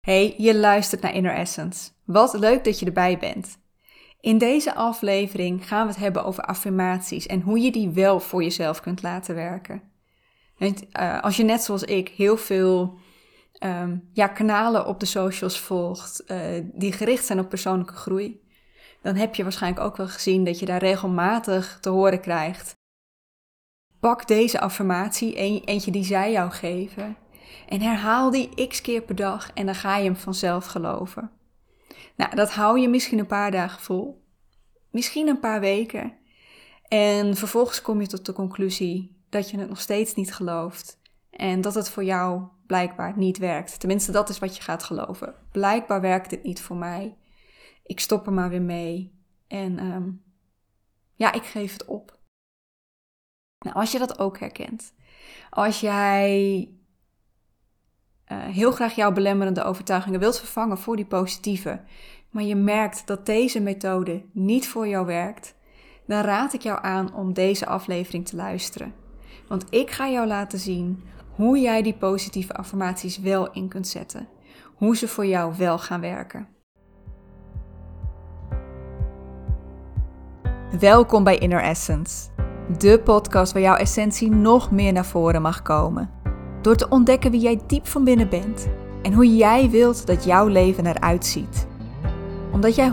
Hey, je luistert naar Inner Essence. Wat leuk dat je erbij bent. In deze aflevering gaan we het hebben over affirmaties en hoe je die wel voor jezelf kunt laten werken. Uh, als je net zoals ik heel veel um, ja, kanalen op de socials volgt uh, die gericht zijn op persoonlijke groei, dan heb je waarschijnlijk ook wel gezien dat je daar regelmatig te horen krijgt. Pak deze affirmatie, eentje die zij jou geven, en herhaal die x keer per dag en dan ga je hem vanzelf geloven. Nou, dat hou je misschien een paar dagen vol, misschien een paar weken. En vervolgens kom je tot de conclusie dat je het nog steeds niet gelooft en dat het voor jou blijkbaar niet werkt. Tenminste, dat is wat je gaat geloven. Blijkbaar werkt dit niet voor mij. Ik stop er maar weer mee. En um, ja, ik geef het op. Nou, als je dat ook herkent. Als jij heel graag jouw belemmerende overtuigingen wilt vervangen voor die positieve, maar je merkt dat deze methode niet voor jou werkt, dan raad ik jou aan om deze aflevering te luisteren. Want ik ga jou laten zien hoe jij die positieve affirmaties wel in kunt zetten. Hoe ze voor jou wel gaan werken. Welkom bij Inner Essence, de podcast waar jouw essentie nog meer naar voren mag komen. Door te ontdekken wie jij diep van binnen bent en hoe jij wilt dat jouw leven eruit ziet. Omdat jij 100%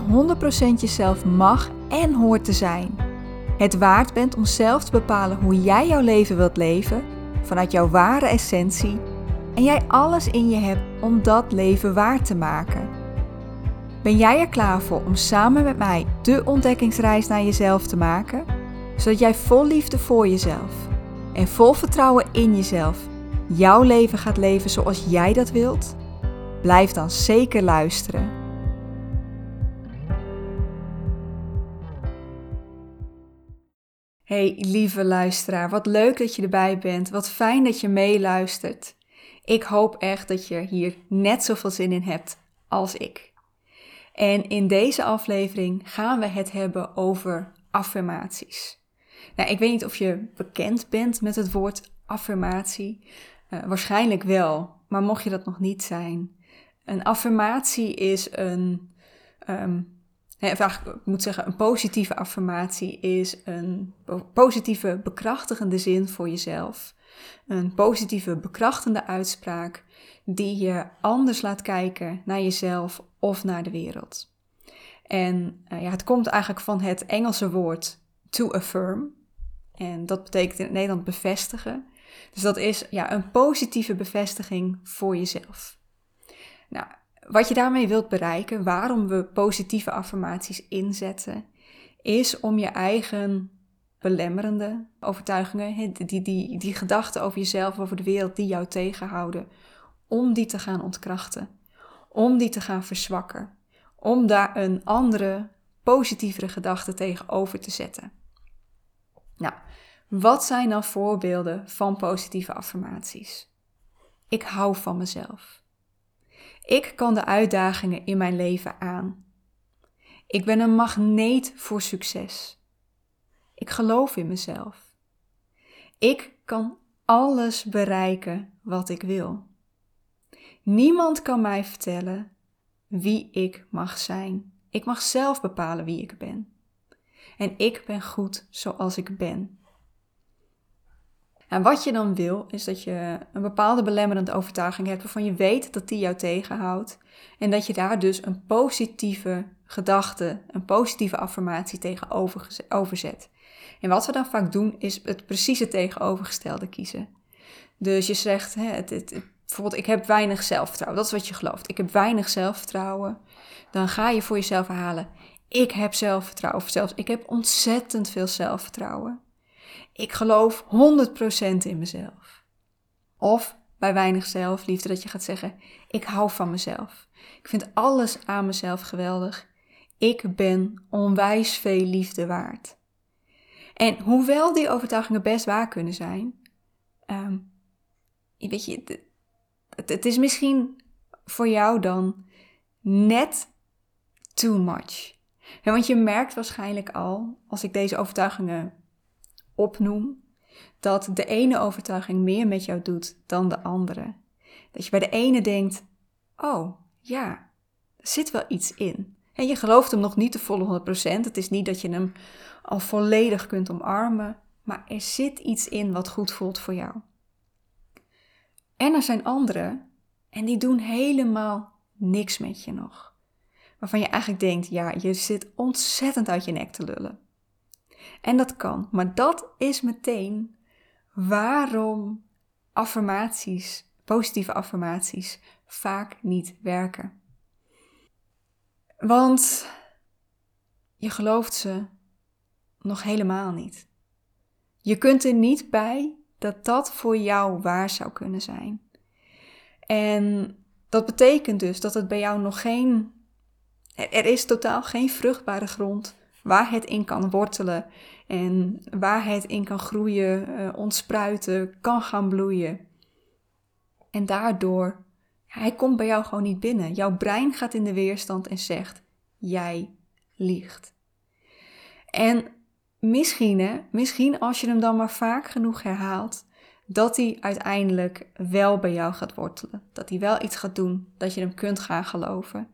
jezelf mag en hoort te zijn. Het waard bent om zelf te bepalen hoe jij jouw leven wilt leven vanuit jouw ware essentie en jij alles in je hebt om dat leven waar te maken. Ben jij er klaar voor om samen met mij de ontdekkingsreis naar jezelf te maken, zodat jij vol liefde voor jezelf en vol vertrouwen in jezelf jouw leven gaat leven zoals jij dat wilt? Blijf dan zeker luisteren. Hey lieve luisteraar, wat leuk dat je erbij bent. Wat fijn dat je meeluistert. Ik hoop echt dat je hier net zoveel zin in hebt als ik. En in deze aflevering gaan we het hebben over affirmaties. Nou, ik weet niet of je bekend bent met het woord affirmatie. Uh, waarschijnlijk wel, maar mocht je dat nog niet zijn. Een affirmatie is een, um, ik moet zeggen, een positieve affirmatie is een positieve bekrachtigende zin voor jezelf. Een positieve bekrachtende uitspraak die je anders laat kijken naar jezelf of naar de wereld. En uh, ja, het komt eigenlijk van het Engelse woord to affirm. En dat betekent in het Nederland bevestigen. Dus dat is ja, een positieve bevestiging voor jezelf. Nou, wat je daarmee wilt bereiken, waarom we positieve affirmaties inzetten, is om je eigen belemmerende overtuigingen, die, die, die gedachten over jezelf, over de wereld die jou tegenhouden, om die te gaan ontkrachten, om die te gaan verzwakken, om daar een andere, positievere gedachte tegenover te zetten. Nou, wat zijn dan voorbeelden van positieve affirmaties? Ik hou van mezelf. Ik kan de uitdagingen in mijn leven aan. Ik ben een magneet voor succes. Ik geloof in mezelf. Ik kan alles bereiken wat ik wil. Niemand kan mij vertellen wie ik mag zijn. Ik mag zelf bepalen wie ik ben. En ik ben goed zoals ik ben. En wat je dan wil, is dat je een bepaalde belemmerende overtuiging hebt waarvan je weet dat die jou tegenhoudt. En dat je daar dus een positieve gedachte, een positieve affirmatie tegenover zet. En wat we dan vaak doen, is het precieze tegenovergestelde kiezen. Dus je zegt, hè, bijvoorbeeld, ik heb weinig zelfvertrouwen. Dat is wat je gelooft. Ik heb weinig zelfvertrouwen. Dan ga je voor jezelf herhalen, ik heb zelfvertrouwen. Of zelfs, ik heb ontzettend veel zelfvertrouwen. Ik geloof 100% in mezelf. Of bij weinig zelfliefde dat je gaat zeggen: Ik hou van mezelf. Ik vind alles aan mezelf geweldig. Ik ben onwijs veel liefde waard. En hoewel die overtuigingen best waar kunnen zijn, um, weet je, het, het is misschien voor jou dan net too much. want je merkt waarschijnlijk al, als ik deze overtuigingen opnoem, dat de ene overtuiging meer met jou doet dan de andere. Dat je bij de ene denkt: Oh, ja, er zit wel iets in. En je gelooft hem nog niet de volle 100%. Het is niet dat je hem al volledig kunt omarmen, maar er zit iets in wat goed voelt voor jou. En er zijn anderen en die doen helemaal niks met je nog. Waarvan je eigenlijk denkt, ja, je zit ontzettend uit je nek te lullen. En dat kan, maar dat is meteen waarom affirmaties, positieve affirmaties, vaak niet werken. Want je gelooft ze nog helemaal niet. Je kunt er niet bij dat dat voor jou waar zou kunnen zijn. En dat betekent dus dat het bij jou nog geen. Er is totaal geen vruchtbare grond waar het in kan wortelen en waar het in kan groeien, uh, ontspruiten, kan gaan bloeien. En daardoor, hij komt bij jou gewoon niet binnen. Jouw brein gaat in de weerstand en zegt: Jij liegt. En misschien, misschien als je hem dan maar vaak genoeg herhaalt, dat hij uiteindelijk wel bij jou gaat wortelen. Dat hij wel iets gaat doen, dat je hem kunt gaan geloven.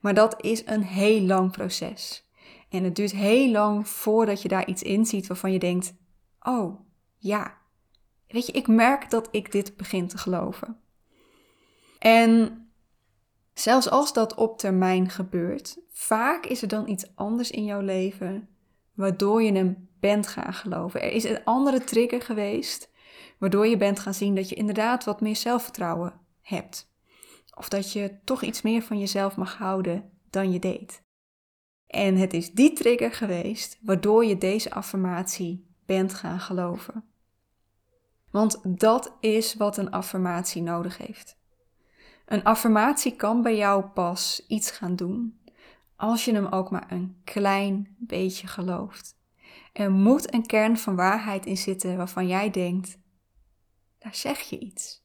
Maar dat is een heel lang proces. En het duurt heel lang voordat je daar iets in ziet waarvan je denkt: Oh ja, weet je, ik merk dat ik dit begin te geloven. En zelfs als dat op termijn gebeurt, vaak is er dan iets anders in jouw leven waardoor je hem bent gaan geloven. Er is een andere trigger geweest waardoor je bent gaan zien dat je inderdaad wat meer zelfvertrouwen hebt. Of dat je toch iets meer van jezelf mag houden dan je deed. En het is die trigger geweest waardoor je deze affirmatie bent gaan geloven. Want dat is wat een affirmatie nodig heeft. Een affirmatie kan bij jou pas iets gaan doen als je hem ook maar een klein beetje gelooft. Er moet een kern van waarheid in zitten waarvan jij denkt: daar zeg je iets.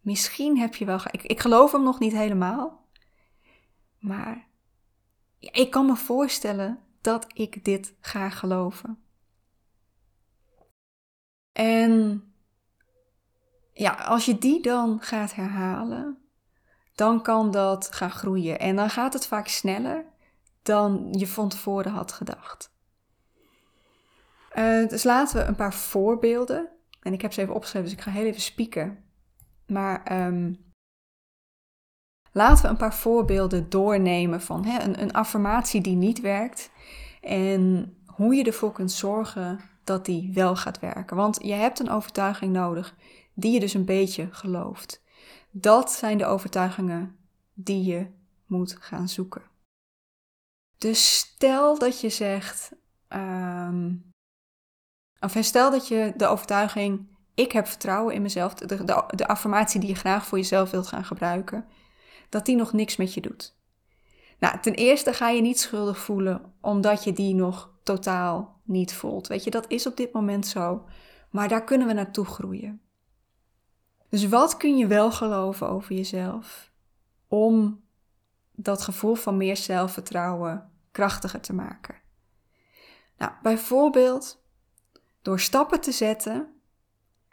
Misschien heb je wel. Ik, ik geloof hem nog niet helemaal, maar ik kan me voorstellen dat ik dit ga geloven. En ja, als je die dan gaat herhalen, dan kan dat gaan groeien. En dan gaat het vaak sneller dan je van tevoren had gedacht. Uh, dus laten we een paar voorbeelden. En ik heb ze even opgeschreven, dus ik ga heel even spieken. Maar um, laten we een paar voorbeelden doornemen van hè, een, een affirmatie die niet werkt. En hoe je ervoor kunt zorgen dat die wel gaat werken. Want je hebt een overtuiging nodig die je dus een beetje gelooft. Dat zijn de overtuigingen die je moet gaan zoeken. Dus stel dat je zegt, um, of stel dat je de overtuiging, ik heb vertrouwen in mezelf, de, de, de affirmatie die je graag voor jezelf wilt gaan gebruiken, dat die nog niks met je doet. Nou, ten eerste ga je niet schuldig voelen omdat je die nog totaal niet voelt. Weet je, dat is op dit moment zo, maar daar kunnen we naartoe groeien. Dus wat kun je wel geloven over jezelf om dat gevoel van meer zelfvertrouwen krachtiger te maken? Nou, bijvoorbeeld door stappen te zetten,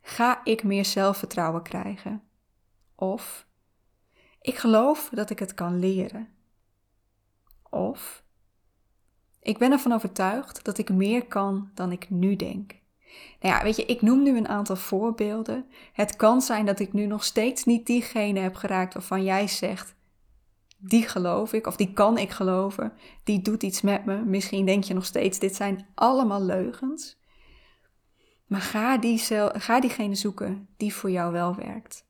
ga ik meer zelfvertrouwen krijgen. Of ik geloof dat ik het kan leren. Of ik ben ervan overtuigd dat ik meer kan dan ik nu denk. Nou ja, weet je, ik noem nu een aantal voorbeelden. Het kan zijn dat ik nu nog steeds niet diegene heb geraakt waarvan jij zegt, die geloof ik, of die kan ik geloven, die doet iets met me. Misschien denk je nog steeds, dit zijn allemaal leugens. Maar ga, die, ga diegene zoeken die voor jou wel werkt.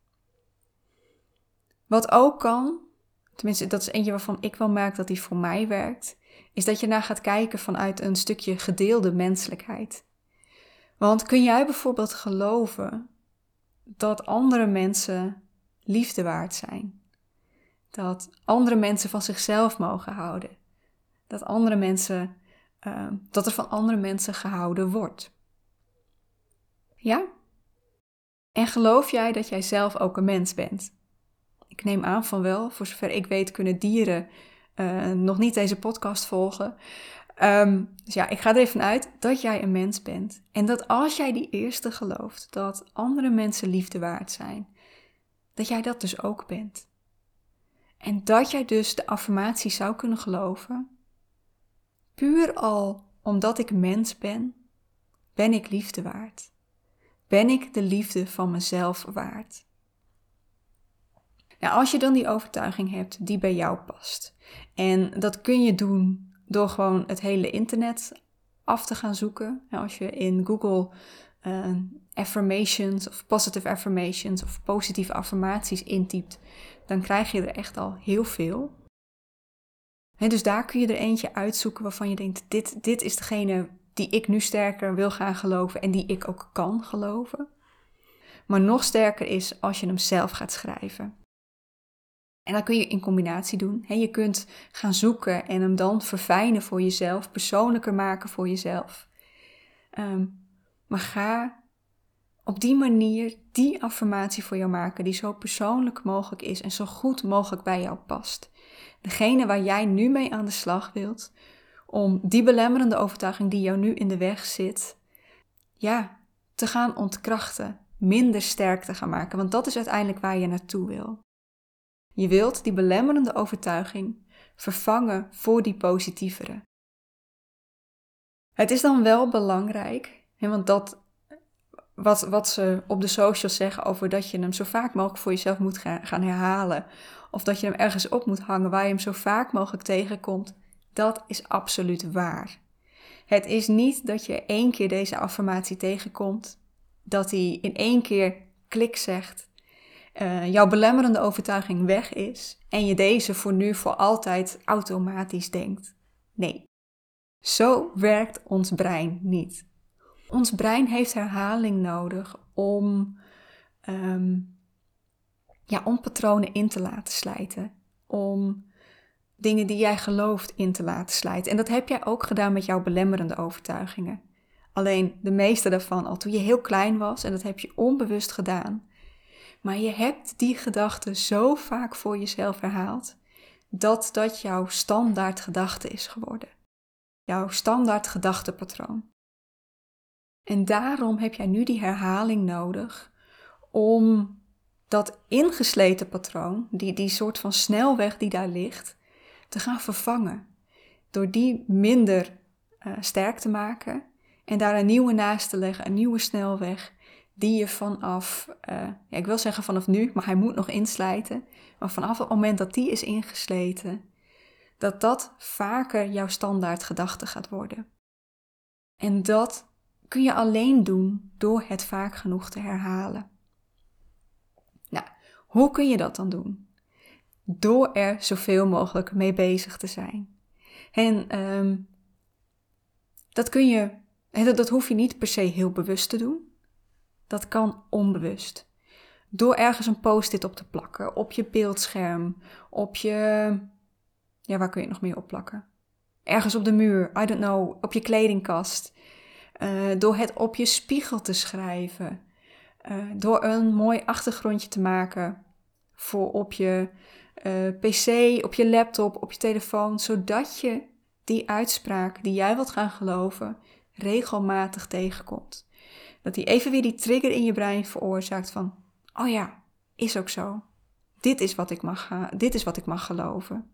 Wat ook kan, tenminste dat is eentje waarvan ik wel merk dat die voor mij werkt, is dat je naar gaat kijken vanuit een stukje gedeelde menselijkheid. Want kun jij bijvoorbeeld geloven dat andere mensen liefde waard zijn? Dat andere mensen van zichzelf mogen houden? Dat andere mensen, uh, dat er van andere mensen gehouden wordt? Ja? En geloof jij dat jij zelf ook een mens bent? Ik neem aan van wel. Voor zover ik weet kunnen dieren uh, nog niet deze podcast volgen. Um, dus ja, ik ga er even uit dat jij een mens bent. En dat als jij die eerste gelooft, dat andere mensen liefde waard zijn, dat jij dat dus ook bent. En dat jij dus de affirmatie zou kunnen geloven, puur al omdat ik mens ben, ben ik liefde waard. Ben ik de liefde van mezelf waard? Nou, als je dan die overtuiging hebt die bij jou past, en dat kun je doen door gewoon het hele internet af te gaan zoeken. Nou, als je in Google uh, affirmations of positive affirmations of positieve affirmaties intypt, dan krijg je er echt al heel veel. dus daar kun je er eentje uitzoeken waarvan je denkt: dit, dit is degene die ik nu sterker wil gaan geloven en die ik ook kan geloven. Maar nog sterker is als je hem zelf gaat schrijven. En dat kun je in combinatie doen. je kunt gaan zoeken en hem dan verfijnen voor jezelf, persoonlijker maken voor jezelf. Ehm, maar ga op die manier die affirmatie voor jou maken die zo persoonlijk mogelijk is en zo goed mogelijk bij jou past. Degene waar jij nu mee aan de slag wilt, om die belemmerende overtuiging die jou nu in de weg zit, ja, te gaan ontkrachten, minder sterk te gaan maken, want dat is uiteindelijk waar je naartoe wil. Je wilt die belemmerende overtuiging vervangen voor die positievere. Het is dan wel belangrijk, want dat wat, wat ze op de socials zeggen over dat je hem zo vaak mogelijk voor jezelf moet gaan herhalen, of dat je hem ergens op moet hangen waar je hem zo vaak mogelijk tegenkomt, dat is absoluut waar. Het is niet dat je één keer deze affirmatie tegenkomt, dat hij in één keer klik zegt uh, jouw belemmerende overtuiging weg is en je deze voor nu voor altijd automatisch denkt. Nee, zo werkt ons brein niet. Ons brein heeft herhaling nodig om, um, ja, om patronen in te laten slijten. Om dingen die jij gelooft in te laten slijten. En dat heb jij ook gedaan met jouw belemmerende overtuigingen. Alleen de meeste daarvan al toen je heel klein was en dat heb je onbewust gedaan. Maar je hebt die gedachte zo vaak voor jezelf herhaald dat dat jouw standaard gedachte is geworden. Jouw standaard gedachtepatroon. En daarom heb jij nu die herhaling nodig om dat ingesleten patroon, die, die soort van snelweg die daar ligt, te gaan vervangen. Door die minder uh, sterk te maken en daar een nieuwe naast te leggen, een nieuwe snelweg, die je vanaf, uh, ja, ik wil zeggen vanaf nu, maar hij moet nog inslijten. Maar vanaf het moment dat die is ingesleten, dat dat vaker jouw standaard gedachte gaat worden. En dat kun je alleen doen door het vaak genoeg te herhalen. Nou, hoe kun je dat dan doen? Door er zoveel mogelijk mee bezig te zijn. En um, dat kun je, dat hoef je niet per se heel bewust te doen. Dat kan onbewust. Door ergens een post-it op te plakken, op je beeldscherm, op je. Ja, waar kun je nog meer op plakken? Ergens op de muur, I don't know, op je kledingkast. Uh, door het op je spiegel te schrijven. Uh, door een mooi achtergrondje te maken voor op je uh, PC, op je laptop, op je telefoon, zodat je die uitspraak die jij wilt gaan geloven regelmatig tegenkomt. Dat die even weer die trigger in je brein veroorzaakt van, oh ja, is ook zo. Dit is wat ik mag, dit is wat ik mag geloven.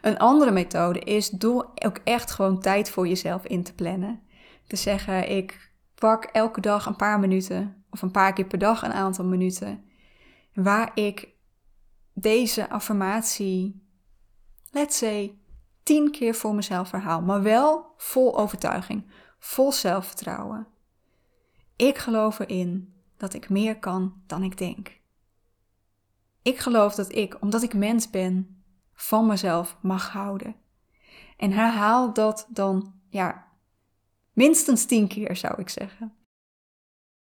Een andere methode is door ook echt gewoon tijd voor jezelf in te plannen. Te zeggen, ik pak elke dag een paar minuten of een paar keer per dag een aantal minuten waar ik deze affirmatie, let's say, tien keer voor mezelf herhaal, maar wel vol overtuiging, vol zelfvertrouwen. Ik geloof erin dat ik meer kan dan ik denk. Ik geloof dat ik, omdat ik mens ben, van mezelf mag houden. En herhaal dat dan, ja, minstens tien keer zou ik zeggen.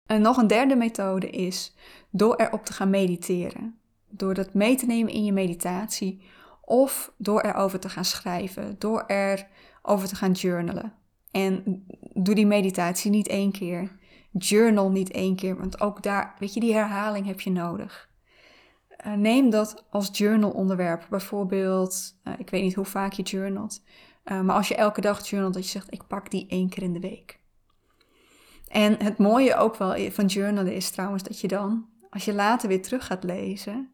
En nog een derde methode is door erop te gaan mediteren. Door dat mee te nemen in je meditatie of door erover te gaan schrijven, door erover te gaan journalen. En doe die meditatie niet één keer. Journal niet één keer, want ook daar, weet je, die herhaling heb je nodig. Uh, neem dat als journal onderwerp. Bijvoorbeeld, uh, ik weet niet hoe vaak je journalt, uh, maar als je elke dag journalt, dat je zegt, ik pak die één keer in de week. En het mooie ook wel van journalen is trouwens dat je dan, als je later weer terug gaat lezen,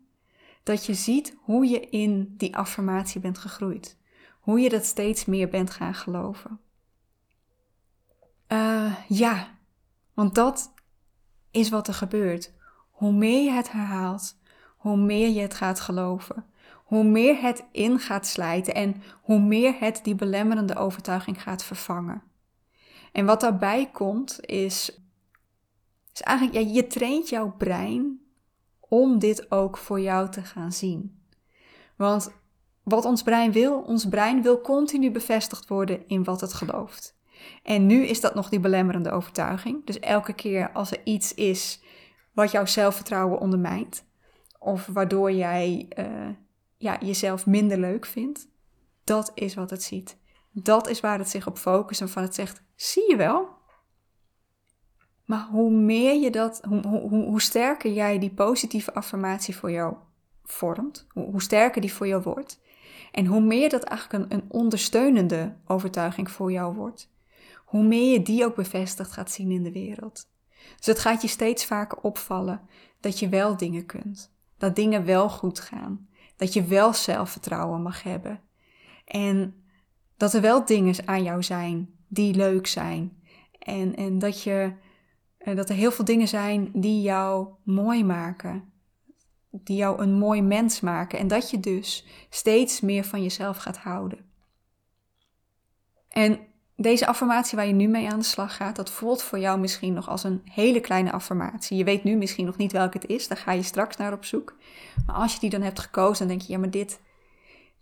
dat je ziet hoe je in die affirmatie bent gegroeid. Hoe je dat steeds meer bent gaan geloven. Ja, want dat is wat er gebeurt. Hoe meer je het herhaalt, hoe meer je het gaat geloven. Hoe meer het in gaat slijten en hoe meer het die belemmerende overtuiging gaat vervangen. En wat daarbij komt is, is eigenlijk, ja, je traint jouw brein om dit ook voor jou te gaan zien. Want wat ons brein wil, ons brein wil continu bevestigd worden in wat het gelooft. En nu is dat nog die belemmerende overtuiging. Dus elke keer als er iets is wat jouw zelfvertrouwen ondermijnt, of waardoor jij uh, ja, jezelf minder leuk vindt, dat is wat het ziet. Dat is waar het zich op focust en van het zegt: zie je wel? Maar hoe meer je dat, hoe, hoe, hoe sterker jij die positieve affirmatie voor jou vormt, hoe, hoe, sterker die voor jou wordt, en hoe meer dat eigenlijk een, een ondersteunende overtuiging voor jou wordt, hoe meer je die ook bevestigd gaat zien in de wereld. Dus het gaat je steeds vaker opvallen dat je wel dingen kunt, dat dingen wel goed gaan, dat je wel zelfvertrouwen mag hebben en dat er wel dingen aan jou zijn die leuk zijn en, en dat, je, eh, dat er heel veel dingen zijn die jou mooi maken, die jou een mooi mens maken en dat je dus steeds meer van jezelf gaat houden. En deze affirmatie waar je nu mee aan de slag gaat, dat voelt voor jou misschien nog als een hele kleine affirmatie. Je weet nu misschien nog niet welke het is, daar ga je straks naar op zoek. Maar als je die dan hebt gekozen, dan denk je, ja, maar dit,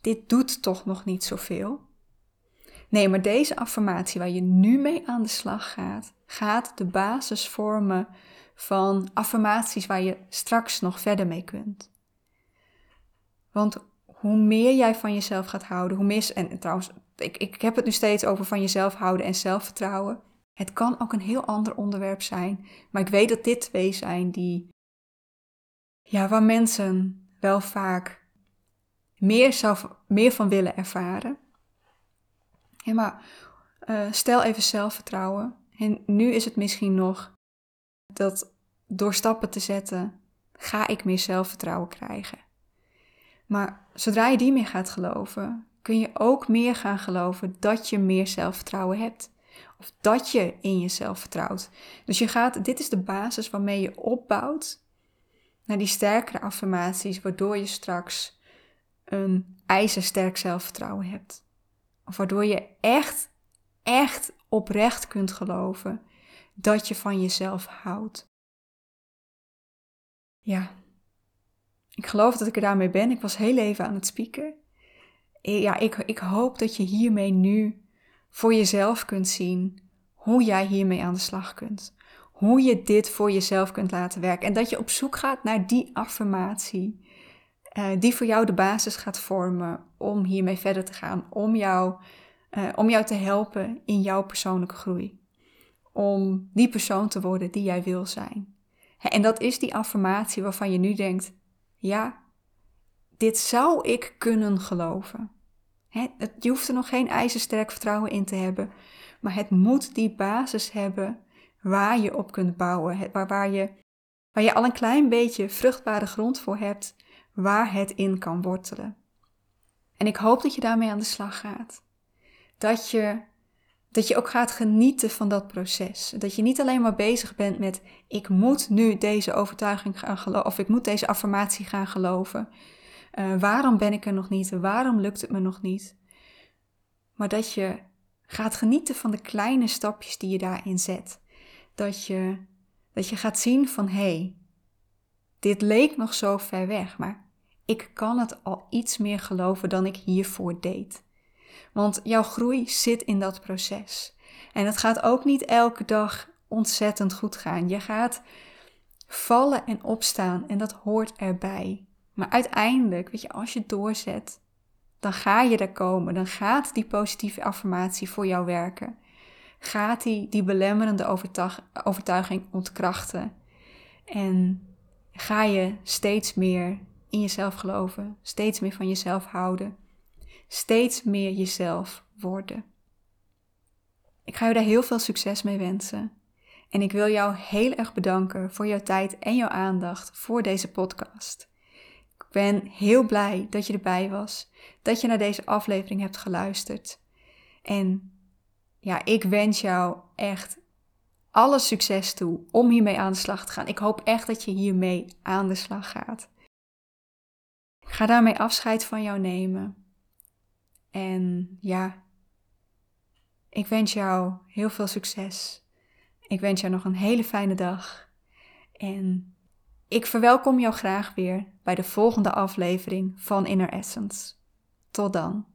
dit doet toch nog niet zoveel. Nee, maar deze affirmatie waar je nu mee aan de slag gaat, gaat de basis vormen van affirmaties waar je straks nog verder mee kunt. Want hoe meer jij van jezelf gaat houden, hoe meer. En trouwens, ik, ik heb het nu steeds over van jezelf houden en zelfvertrouwen. Het kan ook een heel ander onderwerp zijn. Maar ik weet dat dit twee zijn die. Ja, waar mensen wel vaak meer, zelf, meer van willen ervaren. Ja, maar uh, stel even zelfvertrouwen. En nu is het misschien nog dat door stappen te zetten, ga ik meer zelfvertrouwen krijgen. Maar zodra je die meer gaat geloven, kun je ook meer gaan geloven dat je meer zelfvertrouwen hebt. Of dat je in jezelf vertrouwt. Dus je gaat, dit is de basis waarmee je opbouwt naar die sterkere affirmaties, waardoor je straks een ijzersterk zelfvertrouwen hebt. Of waardoor je echt, echt oprecht kunt geloven dat je van jezelf houdt. Ja, ik geloof dat ik er daarmee ben. Ik was heel even aan het spieken. Eh, ja, ik, ik hoop dat je hiermee nu voor jezelf kunt zien hoe jij hiermee aan de slag kunt. Hoe je dit voor jezelf kunt laten werken. En dat je op zoek gaat naar die affirmatie. Uh, die voor jou de basis gaat vormen om hiermee verder te gaan. Om jou, uh, om jou te helpen in jouw persoonlijke groei. Om die persoon te worden die jij wil zijn. En dat is die affirmatie waarvan je nu denkt: ja, dit zou ik kunnen geloven. je hoeft er nog geen ijzersterk vertrouwen in te hebben, maar het moet die basis hebben waar je op kunt bouwen, waar, waar, je, waar je al een klein beetje vruchtbare grond voor hebt, waar het in kan wortelen. En ik hoop dat je daarmee aan de slag gaat. Dat je, dat je ook gaat genieten van dat proces. Dat je niet alleen maar bezig bent met ik moet nu deze overtuiging gaan geloven of ik moet deze affirmatie gaan geloven. Uh, waarom ben ik er nog niet? Waarom lukt het me nog niet? Maar dat je gaat genieten van de kleine stapjes die je daarin zet. Dat je, dat je gaat zien van hé, hey, dit leek nog zo ver weg, maar ik kan het al iets meer geloven dan ik hiervoor deed. Want jouw groei zit in dat proces. En het gaat ook niet elke dag ontzettend goed gaan. Je gaat vallen en opstaan en dat hoort erbij. Maar uiteindelijk, weet je, als je doorzet, dan ga je er komen. Dan gaat die positieve affirmatie voor jou werken. Gaat die, die belemmerende overtuiging ontkrachten. En ga je steeds meer in jezelf geloven, steeds meer van jezelf houden, steeds meer jezelf worden. Ik ga je daar heel veel succes mee wensen. En ik wil jou heel erg bedanken voor jouw tijd en jouw aandacht voor deze podcast ben heel blij dat je erbij was, dat je naar deze aflevering hebt geluisterd. En ja, ik wens jou echt alle succes toe om hiermee aan de slag te gaan. Ik hoop echt dat je hiermee aan de slag gaat. Ik ga daarmee afscheid van jou nemen. En ja, ik wens jou heel veel succes. Ik wens jou nog een hele fijne dag. En ik verwelkom jou graag weer bij de volgende aflevering van Inner Essence. Tot dan.